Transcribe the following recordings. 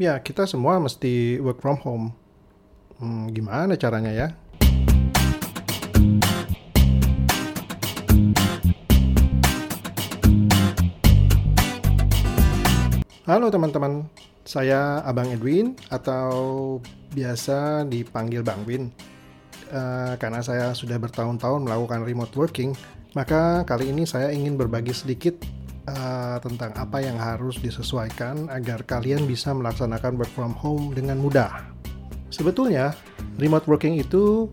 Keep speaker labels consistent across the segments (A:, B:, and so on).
A: Ya, kita semua mesti work from home. Hmm, gimana caranya ya? Halo teman-teman, saya Abang Edwin atau biasa dipanggil Bang Win. Uh, karena saya sudah bertahun-tahun melakukan remote working, maka kali ini saya ingin berbagi sedikit uh, tentang apa yang harus disesuaikan agar kalian bisa melaksanakan work from home dengan mudah. Sebetulnya, remote working itu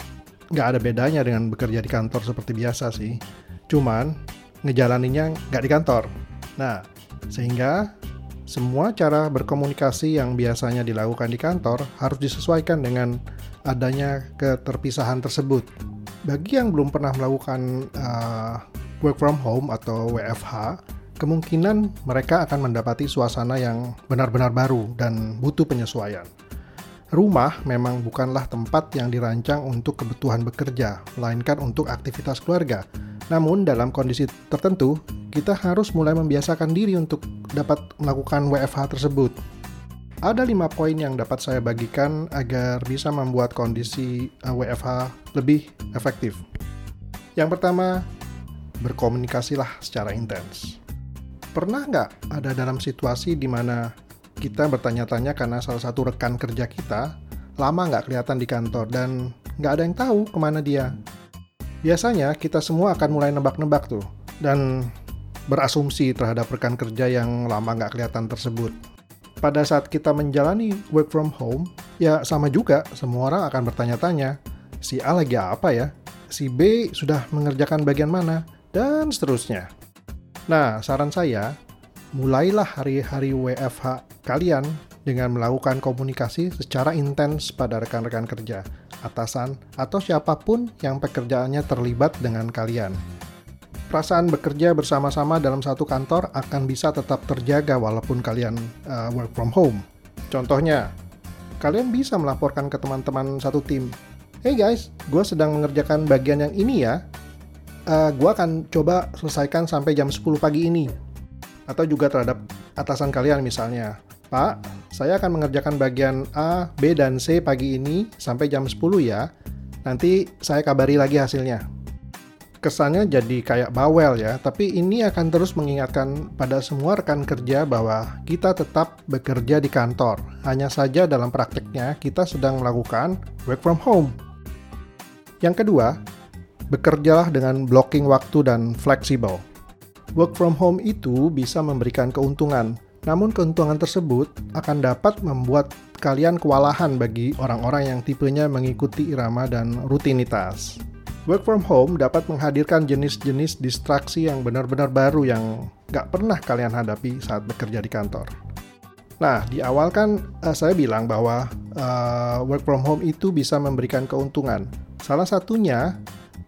A: nggak ada bedanya dengan bekerja di kantor seperti biasa sih. Cuman, ngejalaninya nggak di kantor. Nah, sehingga semua cara berkomunikasi yang biasanya dilakukan di kantor harus disesuaikan dengan adanya keterpisahan tersebut. Bagi yang belum pernah melakukan uh, work from home atau WFH, kemungkinan mereka akan mendapati suasana yang benar-benar baru dan butuh penyesuaian. Rumah memang bukanlah tempat yang dirancang untuk kebutuhan bekerja, melainkan untuk aktivitas keluarga. Namun, dalam kondisi tertentu, kita harus mulai membiasakan diri untuk dapat melakukan WFH tersebut. Ada lima poin yang dapat saya bagikan agar bisa membuat kondisi eh, WFH lebih efektif. Yang pertama, berkomunikasilah secara intens. Pernah nggak ada dalam situasi di mana kita bertanya-tanya karena salah satu rekan kerja kita lama nggak kelihatan di kantor dan nggak ada yang tahu ke mana dia? Biasanya kita semua akan mulai nebak-nebak tuh, dan berasumsi terhadap rekan kerja yang lama nggak kelihatan tersebut. Pada saat kita menjalani work from home, ya sama juga, semua orang akan bertanya-tanya, si A lagi apa ya? Si B sudah mengerjakan bagian mana? Dan seterusnya. Nah, saran saya, mulailah hari-hari WFH kalian dengan melakukan komunikasi secara intens pada rekan-rekan kerja, atasan, atau siapa pun yang pekerjaannya terlibat dengan kalian perasaan bekerja bersama-sama dalam satu kantor akan bisa tetap terjaga walaupun kalian uh, work from home. Contohnya, kalian bisa melaporkan ke teman-teman satu tim, Hey guys, gue sedang mengerjakan bagian yang ini ya. Uh, gue akan coba selesaikan sampai jam 10 pagi ini. Atau juga terhadap atasan kalian misalnya. Pak, saya akan mengerjakan bagian A, B, dan C pagi ini sampai jam 10 ya. Nanti saya kabari lagi hasilnya kesannya jadi kayak bawel ya, tapi ini akan terus mengingatkan pada semua rekan kerja bahwa kita tetap bekerja di kantor. Hanya saja dalam prakteknya kita sedang melakukan work from home. Yang kedua, bekerjalah dengan blocking waktu dan fleksibel. Work from home itu bisa memberikan keuntungan, namun keuntungan tersebut akan dapat membuat kalian kewalahan bagi orang-orang yang tipenya mengikuti irama dan rutinitas. Work from home dapat menghadirkan jenis-jenis distraksi yang benar-benar baru yang nggak pernah kalian hadapi saat bekerja di kantor. Nah, di awal kan uh, saya bilang bahwa uh, work from home itu bisa memberikan keuntungan. Salah satunya,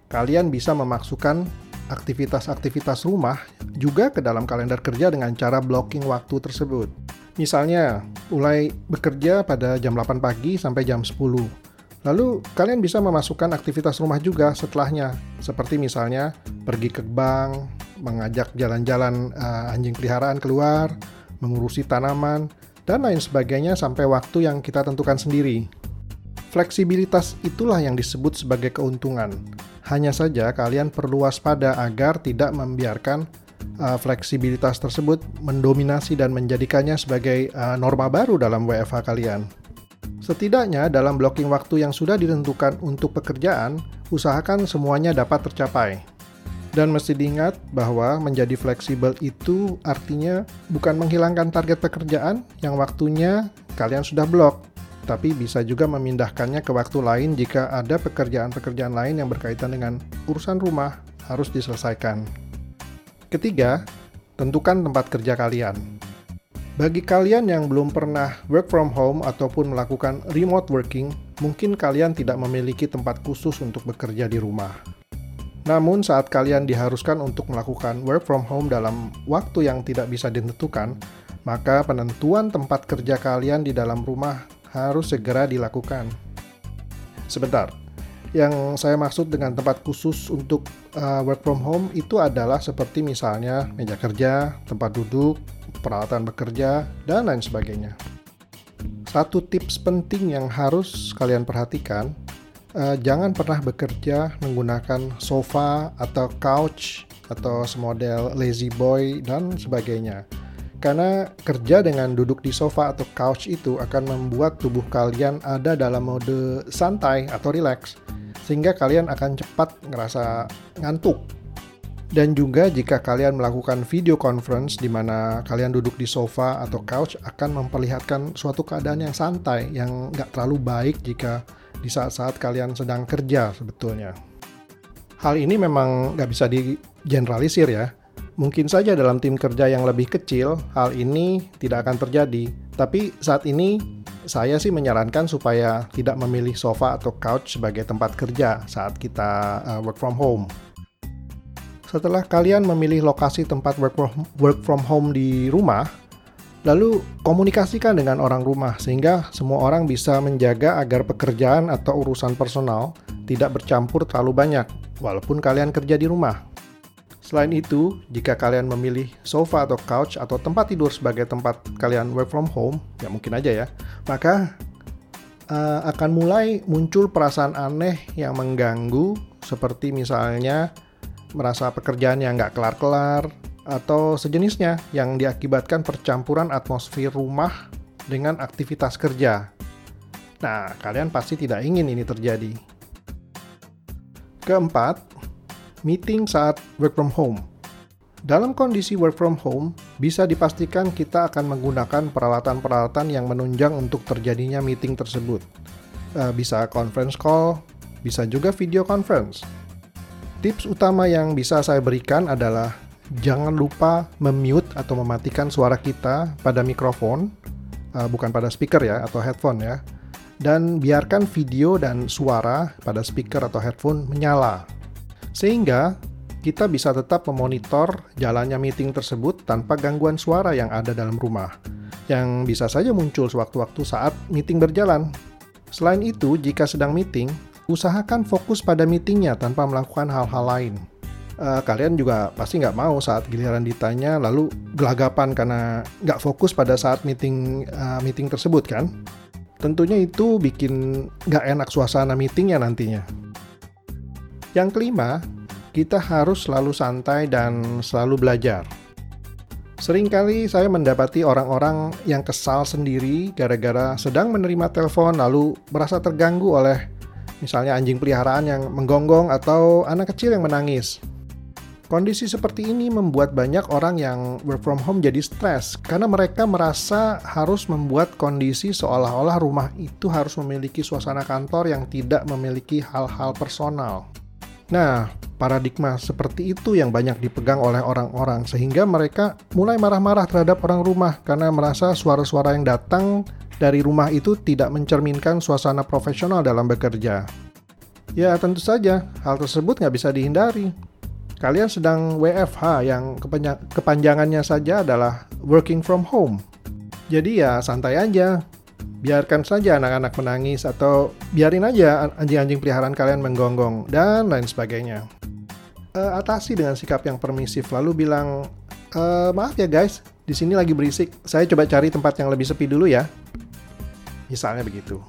A: kalian bisa memasukkan aktivitas-aktivitas rumah juga ke dalam kalender kerja dengan cara blocking waktu tersebut. Misalnya, mulai bekerja pada jam 8 pagi sampai jam 10 Lalu kalian bisa memasukkan aktivitas rumah juga setelahnya, seperti misalnya pergi ke bank, mengajak jalan-jalan uh, anjing peliharaan keluar, mengurusi tanaman, dan lain sebagainya sampai waktu yang kita tentukan sendiri. Fleksibilitas itulah yang disebut sebagai keuntungan. Hanya saja kalian perlu waspada agar tidak membiarkan uh, fleksibilitas tersebut mendominasi dan menjadikannya sebagai uh, norma baru dalam WFH kalian. Setidaknya dalam blocking waktu yang sudah ditentukan untuk pekerjaan, usahakan semuanya dapat tercapai. Dan mesti diingat bahwa menjadi fleksibel itu artinya bukan menghilangkan target pekerjaan yang waktunya kalian sudah blok, tapi bisa juga memindahkannya ke waktu lain jika ada pekerjaan-pekerjaan lain yang berkaitan dengan urusan rumah harus diselesaikan. Ketiga, tentukan tempat kerja kalian. Bagi kalian yang belum pernah work from home ataupun melakukan remote working, mungkin kalian tidak memiliki tempat khusus untuk bekerja di rumah. Namun, saat kalian diharuskan untuk melakukan work from home dalam waktu yang tidak bisa ditentukan, maka penentuan tempat kerja kalian di dalam rumah harus segera dilakukan. Sebentar, yang saya maksud dengan tempat khusus untuk uh, work from home itu adalah seperti misalnya meja kerja, tempat duduk, peralatan bekerja, dan lain sebagainya. satu tips penting yang harus kalian perhatikan, uh, jangan pernah bekerja menggunakan sofa atau couch atau semodel lazy boy dan sebagainya. Karena kerja dengan duduk di sofa atau couch itu akan membuat tubuh kalian ada dalam mode santai atau relax, sehingga kalian akan cepat ngerasa ngantuk. Dan juga jika kalian melakukan video conference di mana kalian duduk di sofa atau couch akan memperlihatkan suatu keadaan yang santai, yang nggak terlalu baik jika di saat-saat kalian sedang kerja sebetulnya. Hal ini memang nggak bisa digeneralisir ya. Mungkin saja dalam tim kerja yang lebih kecil, hal ini tidak akan terjadi. Tapi saat ini, saya sih menyarankan supaya tidak memilih sofa atau couch sebagai tempat kerja saat kita uh, work from home. Setelah kalian memilih lokasi tempat work from, work from home di rumah, lalu komunikasikan dengan orang rumah sehingga semua orang bisa menjaga agar pekerjaan atau urusan personal tidak bercampur terlalu banyak walaupun kalian kerja di rumah. Selain itu, jika kalian memilih sofa atau couch atau tempat tidur sebagai tempat kalian work from home, ya mungkin aja ya, maka uh, akan mulai muncul perasaan aneh yang mengganggu, seperti misalnya merasa pekerjaan yang nggak kelar-kelar, atau sejenisnya yang diakibatkan percampuran atmosfer rumah dengan aktivitas kerja. Nah, kalian pasti tidak ingin ini terjadi. Keempat, meeting saat work from home. Dalam kondisi work from home, bisa dipastikan kita akan menggunakan peralatan-peralatan yang menunjang untuk terjadinya meeting tersebut. Uh, bisa conference call, bisa juga video conference. Tips utama yang bisa saya berikan adalah jangan lupa memute atau mematikan suara kita pada mikrofon, uh, bukan pada speaker ya atau headphone ya dan biarkan video dan suara pada speaker atau headphone menyala. Sehingga kita bisa tetap memonitor jalannya meeting tersebut tanpa gangguan suara yang ada dalam rumah, yang bisa saja muncul sewaktu-waktu saat meeting berjalan. Selain itu, jika sedang meeting, usahakan fokus pada meetingnya tanpa melakukan hal-hal lain. Uh, kalian juga pasti nggak mau saat giliran ditanya lalu gelagapan karena nggak fokus pada saat meeting uh, meeting tersebut kan? Tentunya itu bikin nggak enak suasana meetingnya nantinya. Yang kelima, kita harus selalu santai dan selalu belajar. Seringkali saya mendapati orang-orang yang kesal sendiri gara-gara sedang menerima telepon lalu merasa terganggu oleh misalnya anjing peliharaan yang menggonggong atau anak kecil yang menangis. Kondisi seperti ini membuat banyak orang yang work from home jadi stres karena mereka merasa harus membuat kondisi seolah-olah rumah itu harus memiliki suasana kantor yang tidak memiliki hal-hal personal. Nah, paradigma seperti itu yang banyak dipegang oleh orang-orang sehingga mereka mulai marah-marah terhadap orang rumah karena merasa suara-suara yang datang dari rumah itu tidak mencerminkan suasana profesional dalam bekerja. Ya tentu saja, hal tersebut nggak bisa dihindari kalian sedang WFH yang kepanjangannya saja adalah working from home. Jadi ya santai aja. Biarkan saja anak-anak menangis atau biarin aja anjing-anjing peliharaan kalian menggonggong dan lain sebagainya. Uh, atasi dengan sikap yang permisif lalu bilang uh, maaf ya guys, di sini lagi berisik. Saya coba cari tempat yang lebih sepi dulu ya. Misalnya begitu.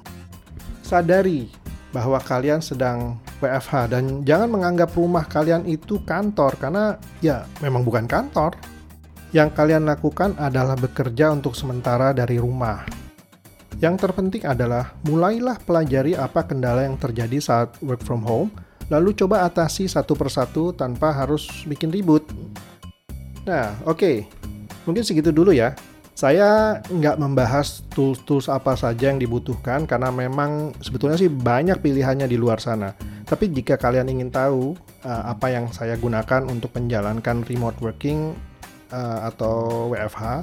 A: Sadari bahwa kalian sedang WFH dan jangan menganggap rumah kalian itu kantor karena ya memang bukan kantor. Yang kalian lakukan adalah bekerja untuk sementara dari rumah. Yang terpenting adalah mulailah pelajari apa kendala yang terjadi saat work from home, lalu coba atasi satu persatu tanpa harus bikin ribut. Nah, oke. Okay. Mungkin segitu dulu ya. Saya nggak membahas tools-tools apa saja yang dibutuhkan karena memang sebetulnya sih banyak pilihannya di luar sana. Tapi jika kalian ingin tahu uh, apa yang saya gunakan untuk menjalankan remote working uh, atau WFH, uh,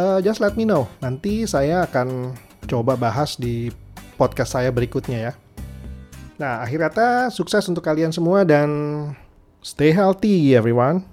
A: eh, just let me know. Nanti saya akan coba bahas di podcast saya berikutnya ya. Nah, akhir kata sukses untuk kalian semua dan stay healthy everyone.